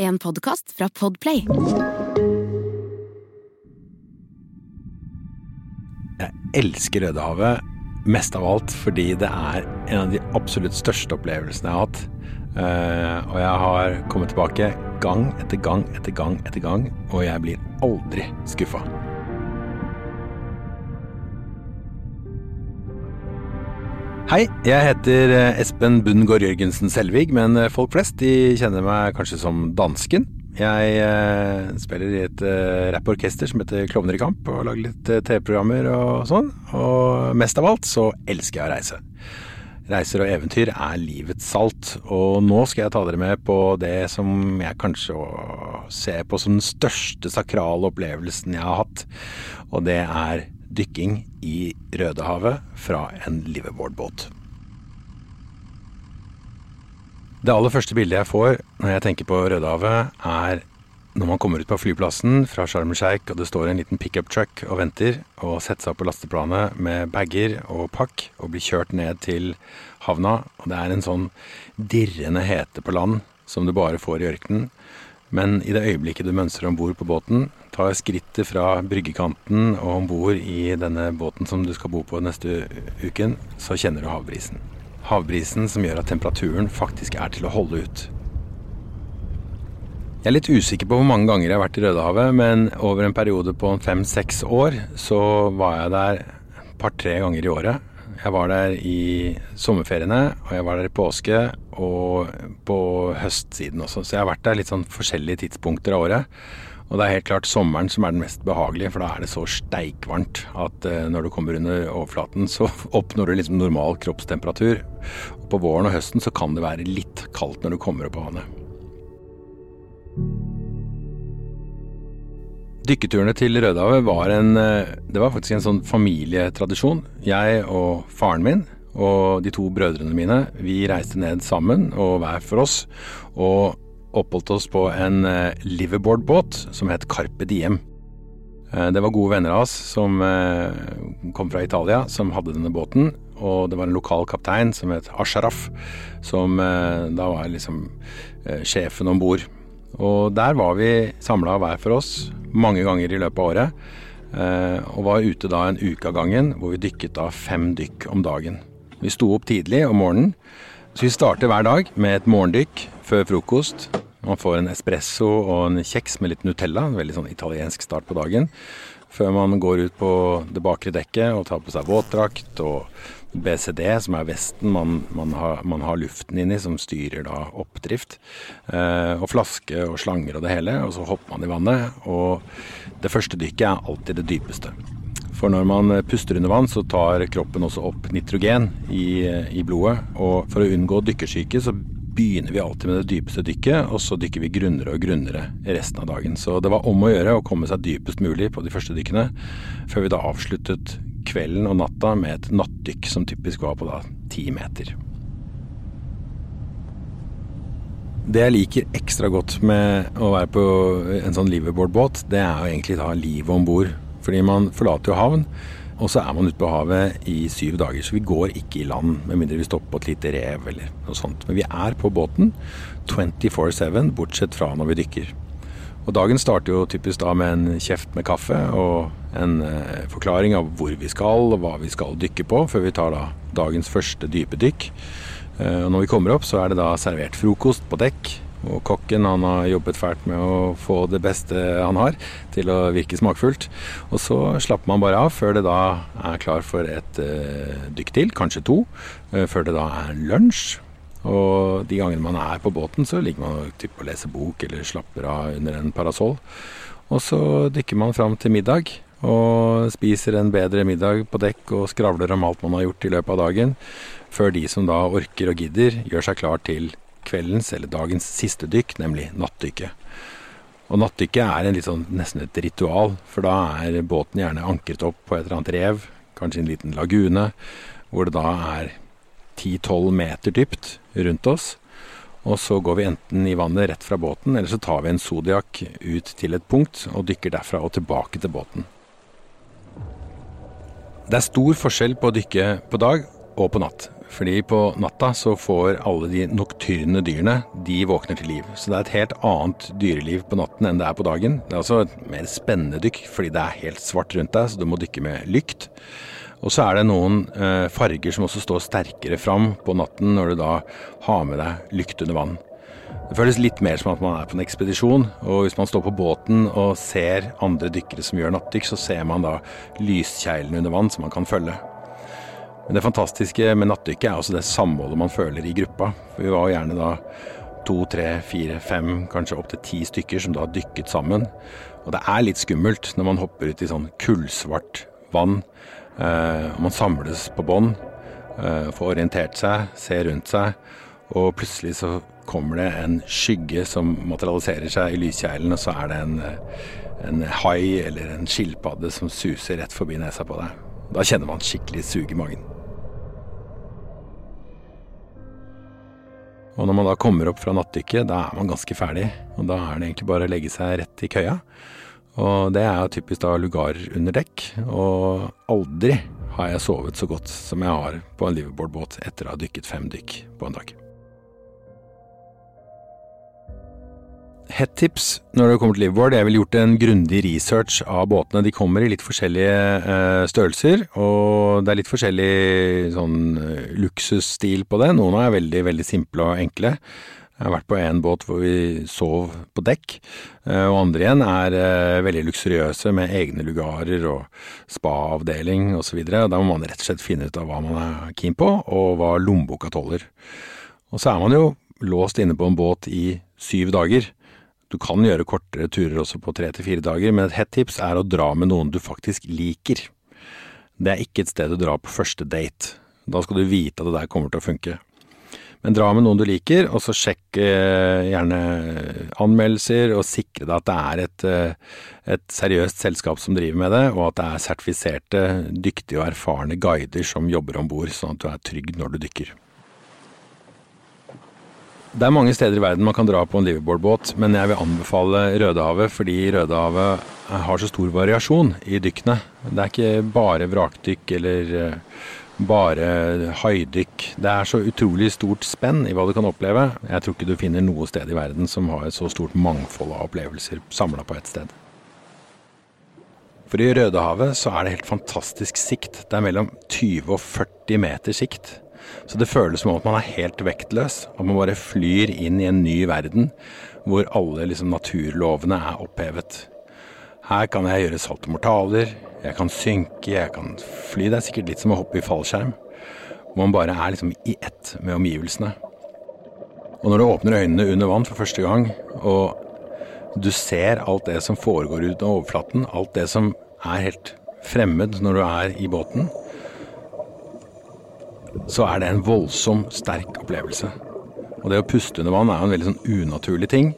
En podkast fra Podplay. Jeg elsker Rødehavet mest av alt fordi det er en av de absolutt største opplevelsene jeg har hatt. Eh, og jeg har kommet tilbake gang etter gang etter gang etter gang, og jeg blir aldri skuffa. Hei, jeg heter eh, Espen Bundgaard Jørgensen Selvig, men eh, folk flest de kjenner meg kanskje som dansken. Jeg eh, spiller i et rapporkester som heter Klovner i kamp, og lager litt TV-programmer og sånn. Og mest av alt så elsker jeg å reise. Reiser og eventyr er livets salt, og nå skal jeg ta dere med på det som jeg kanskje ser på som den største sakrale opplevelsen jeg har hatt, og det er dykking i Rødehavet fra en liveboardbåt. Det aller første bildet jeg får når jeg tenker på Rødehavet, er når man kommer ut på flyplassen fra Sharm el Sheikh, og det står en liten pickup truck og venter, og setter seg opp på lasteplanet med bager og pakk, og blir kjørt ned til havna. Og det er en sånn dirrende hete på land som du bare får i ørkenen. Men i det øyeblikket du mønstrer om bord på båten, tar skrittet fra bryggekanten og om bord i denne båten som du skal bo på neste uken, så kjenner du havbrisen. Havbrisen som gjør at temperaturen faktisk er til å holde ut. Jeg er litt usikker på hvor mange ganger jeg har vært i Rødehavet, men over en periode på fem-seks år så var jeg der et par-tre ganger i året. Jeg var der i sommerferiene, og jeg var der i påske og på høstsiden også. Så jeg har vært der litt sånn forskjellige tidspunkter av året. Og det er helt klart sommeren som er den mest behagelige, for da er det så steikvarmt at eh, når du kommer under overflaten, så oppnår du liksom normal kroppstemperatur. Og på våren og høsten så kan det være litt kaldt når du kommer opp på vannet. Dykketurene til Rødehavet var en eh, Det var faktisk en sånn familietradisjon. Jeg og faren min og de to brødrene mine, vi reiste ned sammen og hver for oss. Og oppholdt oss på en eh, liverboardbåt som het Carpe Diem. Eh, det var gode venner av oss som kom fra Italia, som hadde denne båten. Og det var en lokal kaptein som het Asharaf, som da var liksom sjefen om bord. Og der var vi samla hver for oss mange ganger i løpet av året. Eh, og var ute da en uke av gangen, hvor vi dykket da fem dykk om dagen. Vi sto opp tidlig om morgenen, så vi starter hver dag med et morgendykk før frokost. Man får en espresso og en kjeks med litt Nutella, en veldig sånn italiensk start på dagen. Før man går ut på det bakre dekket og tar på seg våtdrakt og BCD, som er vesten man, man, har, man har, luften inni, som styrer da oppdrift. Eh, og flaske og slanger og det hele. Og så hopper man i vannet. Og det første dykket er alltid det dypeste. For når man puster under vann, så tar kroppen også opp nitrogen i, i blodet. Og for å unngå dykkersyke, så begynner vi alltid med det dypeste dykket, og så dykker vi grunnere og grunnere resten av dagen. Så det var om å gjøre å komme seg dypest mulig på de første dykkene, før vi da avsluttet kvelden og natta med et nattdykk som typisk var på da ti meter. Det jeg liker ekstra godt med å være på en sånn liverbåt, det er jo egentlig da livet om bord. Fordi man forlater jo havn, og så er man ute på havet i syv dager. Så vi går ikke i land, med mindre vi stopper på et lite rev eller noe sånt. Men vi er på båten 24-7, bortsett fra når vi dykker. Og dagen starter jo typisk da med en kjeft med kaffe og en eh, forklaring av hvor vi skal og hva vi skal dykke på, før vi tar da dagens første dype dykk. Eh, og når vi kommer opp, så er det da servert frokost på dekk. Og kokken han har jobbet fælt med å få det beste han har, til å virke smakfullt. Og så slapper man bare av før det da er klar for et uh, dykk til, kanskje to. Uh, før det da er lunsj. Og de gangene man er på båten, så ligger man typ, og leser bok eller slapper av under en parasoll. Og så dykker man fram til middag og spiser en bedre middag på dekk og skravler om alt man har gjort i løpet av dagen, før de som da orker og gidder, gjør seg klar til kveldens eller dagens siste dykk, nemlig nattdykket. Og nattdykket er sånn, nesten et ritual, for da er båten gjerne ankret opp på et eller annet rev, kanskje en liten lagune, hvor det da er 10-12 meter dypt rundt oss. Og så går vi enten i vannet rett fra båten, eller så tar vi en Zodiac ut til et punkt og dykker derfra og tilbake til båten. Det er stor forskjell på å dykke på dag og på natt. Fordi på natta så får alle de nokturne dyrene, de våkner til liv. Så det er et helt annet dyreliv på natten enn det er på dagen. Det er også et mer spennende dykk, fordi det er helt svart rundt deg, så du må dykke med lykt. Og så er det noen eh, farger som også står sterkere fram på natten når du da har med deg lykt under vann. Det føles litt mer som at man er på en ekspedisjon. Og hvis man står på båten og ser andre dykkere som gjør nattdykk, så ser man da lyskjeglene under vann som man kan følge. Men det fantastiske med nattdykket er også det samholdet man føler i gruppa. For vi var jo gjerne da to, tre, fire, fem, kanskje opptil ti stykker som da dykket sammen. Og det er litt skummelt når man hopper ut i sånn kullsvart vann. Eh, man samles på bånn, eh, får orientert seg, ser rundt seg, og plutselig så kommer det en skygge som materialiserer seg i lyskjeglen, og så er det en, en hai eller en skilpadde som suser rett forbi nesa på deg. Da kjenner man skikkelig sug i magen. Og når man da kommer opp fra nattdykket, da er man ganske ferdig. Og da er det egentlig bare å legge seg rett i køya. Og det er jo typisk da lugarer under dekk. Og aldri har jeg sovet så godt som jeg har på en liverbåt etter å ha dykket fem dykk på en dag. Hett tips når det kommer til liveboard. Jeg ville gjort en grundig research av båtene. De kommer i litt forskjellige eh, størrelser, og det er litt forskjellig sånn eh, luksusstil på det. Noen er veldig, veldig simple og enkle. Jeg har vært på en båt hvor vi sov på dekk, eh, og andre igjen er veldig luksuriøse med egne lugarer og spa-avdeling osv. Da må man rett og slett finne ut av hva man er keen på, og hva lommeboka tåler. Og så er man jo låst inne på en båt i syv dager. Du kan gjøre kortere turer også på tre til fire dager, men et hett tips er å dra med noen du faktisk liker. Det er ikke et sted å dra på første date. Da skal du vite at det der kommer til å funke. Men dra med noen du liker, og så sjekk eh, gjerne anmeldelser, og sikre deg at det er et, eh, et, seriøst selskap som driver med det, og at det er sertifiserte, dyktige og erfarne guider som jobber om bord, sånn at du er trygg når du dykker. Det er mange steder i verden man kan dra på en liverbåt, men jeg vil anbefale Rødehavet fordi Rødehavet har så stor variasjon i dykkene. Det er ikke bare vrakdykk eller eh, bare haidykk. Det er så utrolig stort spenn i hva du kan oppleve. Jeg tror ikke du finner noe sted i verden som har et så stort mangfold av opplevelser samla på ett sted. For i Rødehavet så er det helt fantastisk sikt. Det er mellom 20 og 40 meter sikt. Så det føles som om man er helt vektløs, at man bare flyr inn i en ny verden hvor alle liksom, naturlovene er opphevet. Her kan jeg gjøre saltomortaler, jeg kan synke, jeg kan fly. Det er sikkert litt som å hoppe i fallskjerm. Hvor man bare er liksom i ett med omgivelsene. Og når du åpner øynene under vann for første gang, og du ser alt det som foregår uten overflaten, alt det som er helt fremmed når du er i båten, så er det en voldsom sterk opplevelse. Og det å puste under vann er jo en veldig sånn unaturlig ting.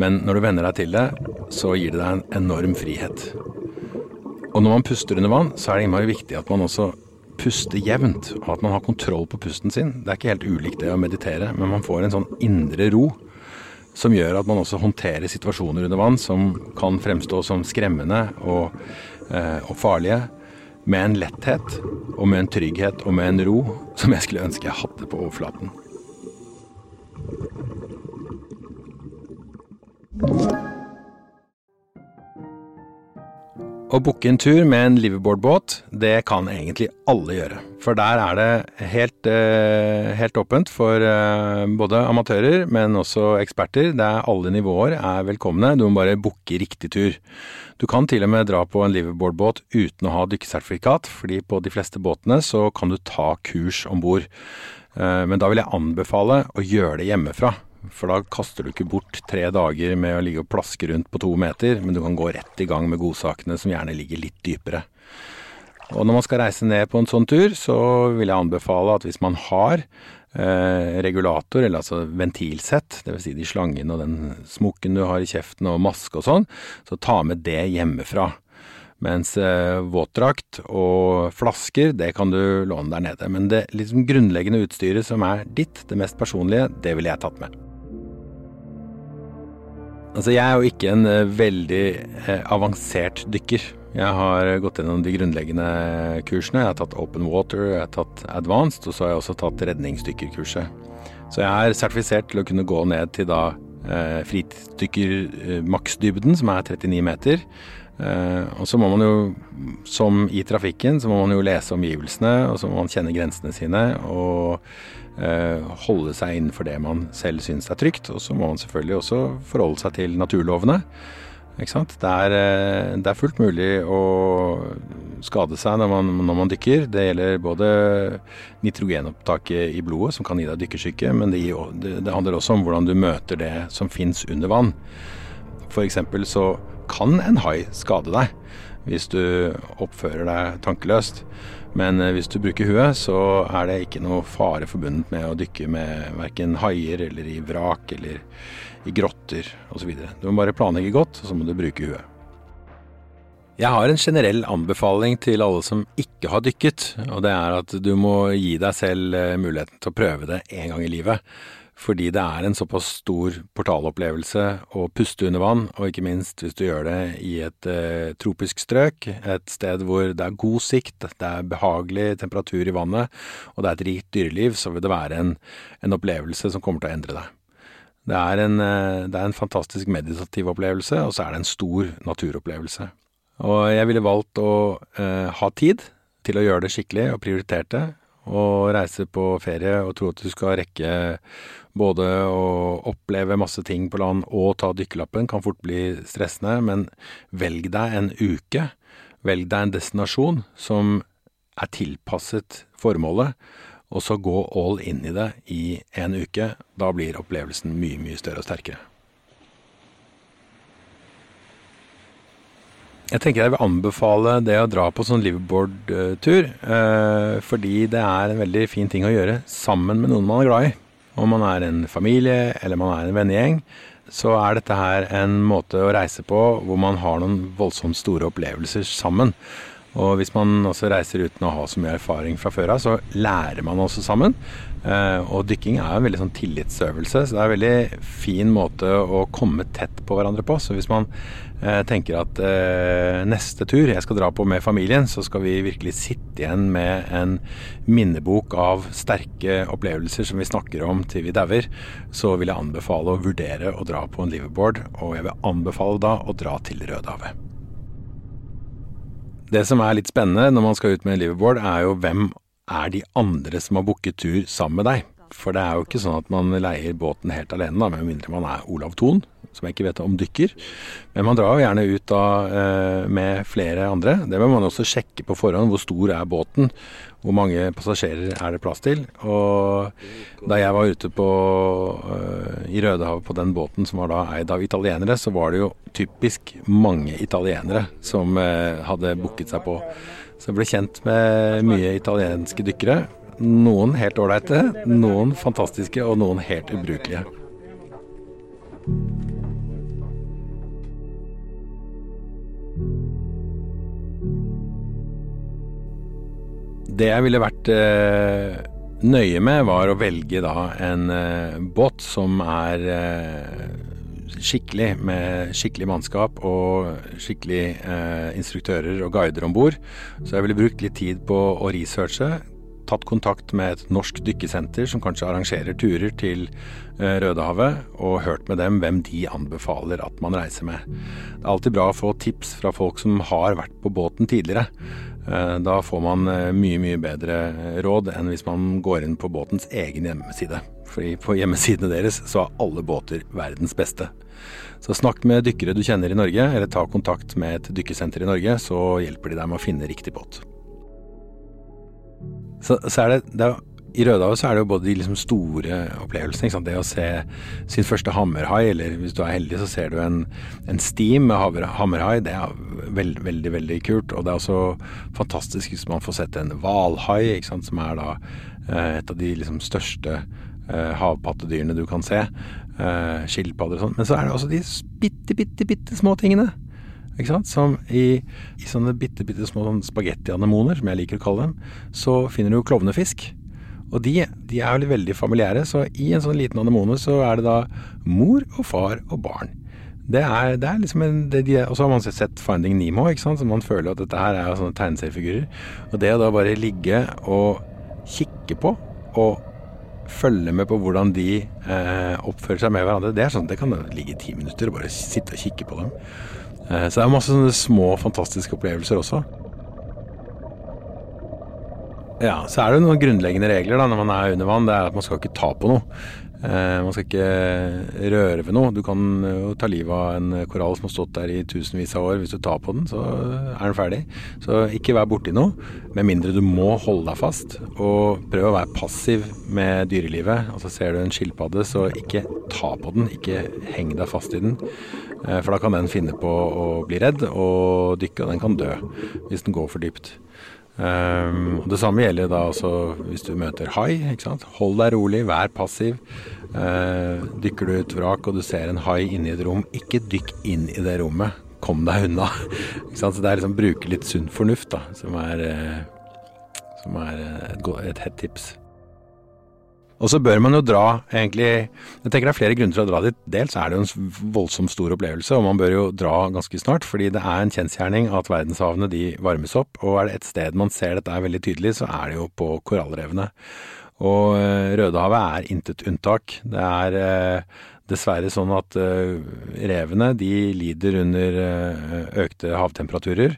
Men når du venner deg til det, så gir det deg en enorm frihet. Og når man puster under vann, så er det innmari viktig at man også puster jevnt, og at man har kontroll på pusten sin. Det er ikke helt ulikt det å meditere, men man får en sånn indre ro som gjør at man også håndterer situasjoner under vann som kan fremstå som skremmende og, eh, og farlige med en letthet og med en trygghet og med en ro som jeg skulle ønske jeg hadde på overflaten. Å booke en tur med en liverbåt, det kan egentlig alle gjøre. For der er det helt, eh, helt åpent for eh, både amatører, men også eksperter. Der alle nivåer er velkomne. Du må bare booke riktig tur. Du kan til og med dra på en liverbåt uten å ha dykkesertifikat, fordi på de fleste båtene så kan du ta kurs om bord. Eh, men da vil jeg anbefale å gjøre det hjemmefra. For da kaster du ikke bort tre dager med å ligge og plaske rundt på to meter, men du kan gå rett i gang med godsakene som gjerne ligger litt dypere. Og når man skal reise ned på en sånn tur, så vil jeg anbefale at hvis man har eh, regulator, eller altså ventilsett, dvs. Si de slangene og den smokken du har i kjeften og maske og sånn, så ta med det hjemmefra. Mens eh, våtdrakt og flasker, det kan du låne der nede. Men det liksom grunnleggende utstyret som er ditt, det mest personlige, det ville jeg tatt med. Altså, jeg er jo ikke en uh, veldig uh, avansert dykker. Jeg har gått gjennom de grunnleggende kursene. Jeg har tatt open water, jeg har tatt advanced, og så har jeg også tatt redningsdykkerkurset. Så jeg er sertifisert til å kunne gå ned til da uh, fritidsdykkermaksdybden, som er 39 meter. og så må man jo, som i trafikken, så må man jo lese omgivelsene, og så må man kjenne grensene sine. og Eh, holde seg innenfor det man selv syns er trygt. Og så må man selvfølgelig også forholde seg til naturlovene. Det er, eh, det er fullt mulig å skade seg når man, når man, dykker. Det gjelder både nitrogenopptaket i blodet, som kan gi deg dykkersyke, men det, gir, det handler også om hvordan du møter det som fins under vann. F.eks. så kan en hai skade deg hvis du oppfører deg tankeløst. Men eh, hvis du bruker huet, så er det ikke noe fare forbundet med å dykke med verken haier eller i vrak eller i grotter osv. Du må bare planlegge godt, og så må du bruke huet. Jeg har en generell anbefaling til alle som ikke har dykket, og det er at du må gi deg selv eh, muligheten til å prøve det en gang i livet fordi det er en såpass stor portalopplevelse å puste under vann, og ikke minst hvis du gjør det i et eh, tropisk strøk, et sted hvor det er god sikt, det er behagelig temperatur i vannet, og det er et rikt dyreliv, så vil det være en, en opplevelse som kommer til å endre deg. Det er, en, eh, det er en fantastisk meditativ opplevelse, og så er det en stor naturopplevelse. Og jeg ville valgt å eh, ha tid til å gjøre det skikkelig, og prioritert det, og reise på ferie og tro at du skal rekke både å oppleve masse ting på land og ta dykkerlappen, kan fort bli stressende, men velg deg en uke. Velg deg en destinasjon som er tilpasset formålet, og så gå all in i det i en uke. Da blir opplevelsen mye, mye større og sterkere. Jeg tenker jeg vil anbefale det å dra på sånn liveaboard-tur. Eh, fordi det er en veldig fin ting å gjøre sammen med noen man er glad i. Om man er en familie eller man er en vennegjeng, så er dette her en måte å reise på hvor man har noen voldsomt store opplevelser sammen. Og hvis man også reiser uten å ha så mye erfaring fra før av, så lærer man også sammen. Eh, og dykking er en veldig sånn tillitsøvelse, så det er en veldig fin måte å komme tett på hverandre på. Så hvis man eh, tenker at eh, neste tur jeg skal dra på med familien, så skal vi virkelig sitte igjen med en minnebok av sterke opplevelser som vi snakker om til vi dauer, så vil jeg anbefale å vurdere å dra på en liverboard, og jeg vil anbefale da å dra til Rødehavet. Det som er litt spennende når man skal ut med en liverboard, er jo hvem er de andre som har booket tur sammen med deg. For det er jo ikke sånn at man leier båten helt alene, da, med mindre man er Olav Thon, som jeg ikke vet om dykker. Men man drar jo gjerne ut da eh, med flere andre. Det må man også sjekke på forhånd. Hvor stor er båten? Hvor mange passasjerer er det plass til? Og da jeg var ute på, uh, i Rødehavet på den båten som var da eid av italienere, så var det jo typisk mange italienere som uh, hadde booket seg på. Så jeg ble kjent med mye italienske dykkere. Noen helt ålreite, noen fantastiske og noen helt ubrukelige. Det jeg ville vært eh, nøye med, var å velge da en eh, båt som er eh, skikkelig, med skikkelig mannskap og skikkelig eh, instruktører og guider om bord. Så jeg ville brukt litt tid på å researche. Tatt kontakt med et norsk dykkesenter som kanskje arrangerer turer til eh, Rødehavet, og hørt med dem hvem de anbefaler at man reiser med. Det er alltid bra å få tips fra folk som har vært på båten tidligere. Eh, da får man eh, mye, mye bedre råd enn hvis man går inn på båtens egen hjemmeside. Fordi på hjemmesidene deres så er alle båter verdens beste. Så snakk med dykkere du kjenner i Norge, eller ta kontakt med et dykkesenter i Norge, så hjelper de deg med å finne riktig båt. Så, så er det, det er i Rødehavet så er det jo både de liksom store opplevelsene. Det å se sin første hammerhai, eller hvis du er heldig så ser du en, en stim med hammerhai. Det er veld, veldig, veldig kult. Og det er også fantastisk hvis man får sett en hvalhai, som er da eh, et av de liksom største eh, havpattedyrene du kan se. Eh, skilpadder og sånn. Men så er det også de bitte, bitte, bitte små tingene. Som i, i sånne bitte, bitte små spagettianemoner, som jeg liker å kalle dem, så finner du klovnefisk. Og de, de er jo veldig familiære, så i en sånn liten anemone så er det da mor og far og barn. Det er, det er liksom en, Og så har man sett Finding Nemo, ikke sant? så man føler at dette her er sånne tegneseriefigurer. Og det å da bare ligge og kikke på, og følge med på hvordan de eh, oppfører seg med hverandre, det er sånn, det kan ligge i ti minutter og bare sitte og kikke på dem. Eh, så det er masse sånne små, fantastiske opplevelser også. Ja, så er det noen grunnleggende regler da når man er under vann. Det er at man skal ikke ta på noe. Eh, man skal ikke røre ved noe. Du kan jo ta livet av en korall som har stått der i tusenvis av år. Hvis du tar på den, så er den ferdig. Så ikke vær borti noe, med mindre du må holde deg fast. Og prøv å være passiv med dyrelivet. Altså Ser du en skilpadde, så ikke ta på den. Ikke heng deg fast i den. Eh, for da kan den finne på å bli redd og dykke, og den kan dø hvis den går for dypt. Um, Det samme gjelder da også hvis du møter hai. Hold deg rolig, vær passiv. Uh, dykker du ut vrak og du ser en hai inne i et rom, ikke dykk inn i det rommet. Kom deg unna. Så Det er liksom bruke litt sunn fornuft da, som er, uh, som er et, et hett tips. Og så bør man jo dra, egentlig Jeg tenker det er flere grunner til å dra dit. Dels er det jo en voldsomt stor opplevelse, og man bør jo dra ganske snart. Fordi det er en kjensgjerning at verdenshavene de varmes opp. Og er det et sted man ser dette er veldig tydelig, så er det jo på korallrevene. Og eh, Rødehavet er intet unntak. Det er eh, dessverre sånn at uh, revene de lider under uh, økte havtemperaturer.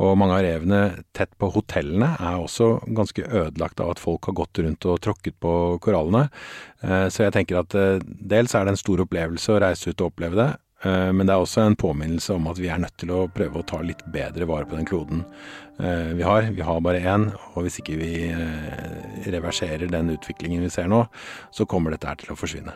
Og mange av revene tett på hotellene er også ganske ødelagt av at folk har gått rundt og tråkket på korallene. Uh, så jeg tenker at dels er det en stor opplevelse å reise ut og oppleve det. Men det er også en påminnelse om at vi er nødt til å prøve å ta litt bedre vare på den kloden vi har. Vi har bare én, og hvis ikke vi reverserer den utviklingen vi ser nå, så kommer dette her til å forsvinne.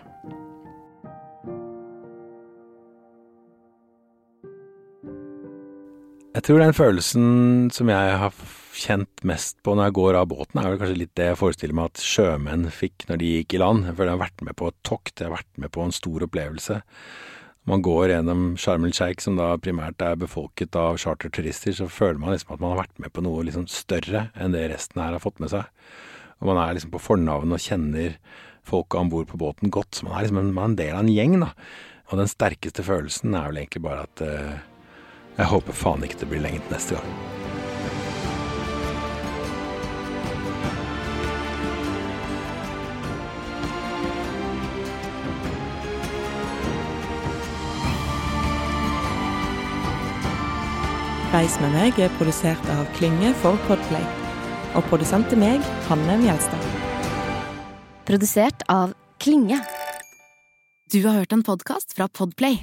Jeg tror den følelsen som jeg har kjent mest på når jeg går av båten, er vel kanskje litt det jeg forestiller meg at sjømenn fikk når de gikk i land. Jeg føler jeg har vært med på et tokt, jeg har vært med på en stor opplevelse. Man går gjennom Sharm el Sheikh, som da primært er befolket av charterturister, så føler man liksom at man har vært med på noe liksom større enn det resten her har fått med seg. Og man er liksom på fornavn og kjenner folka om bord på båten godt. Så man er liksom en, man er en del av en gjeng, da. Og den sterkeste følelsen er vel egentlig bare at uh, jeg håper faen ikke det blir lenge til neste gang. Reis med meg er produsert av Klynge for Podplay. Og produsent er meg, Hanne Mjelstad. Produsert av Klinge. Du har hørt en podkast fra Podplay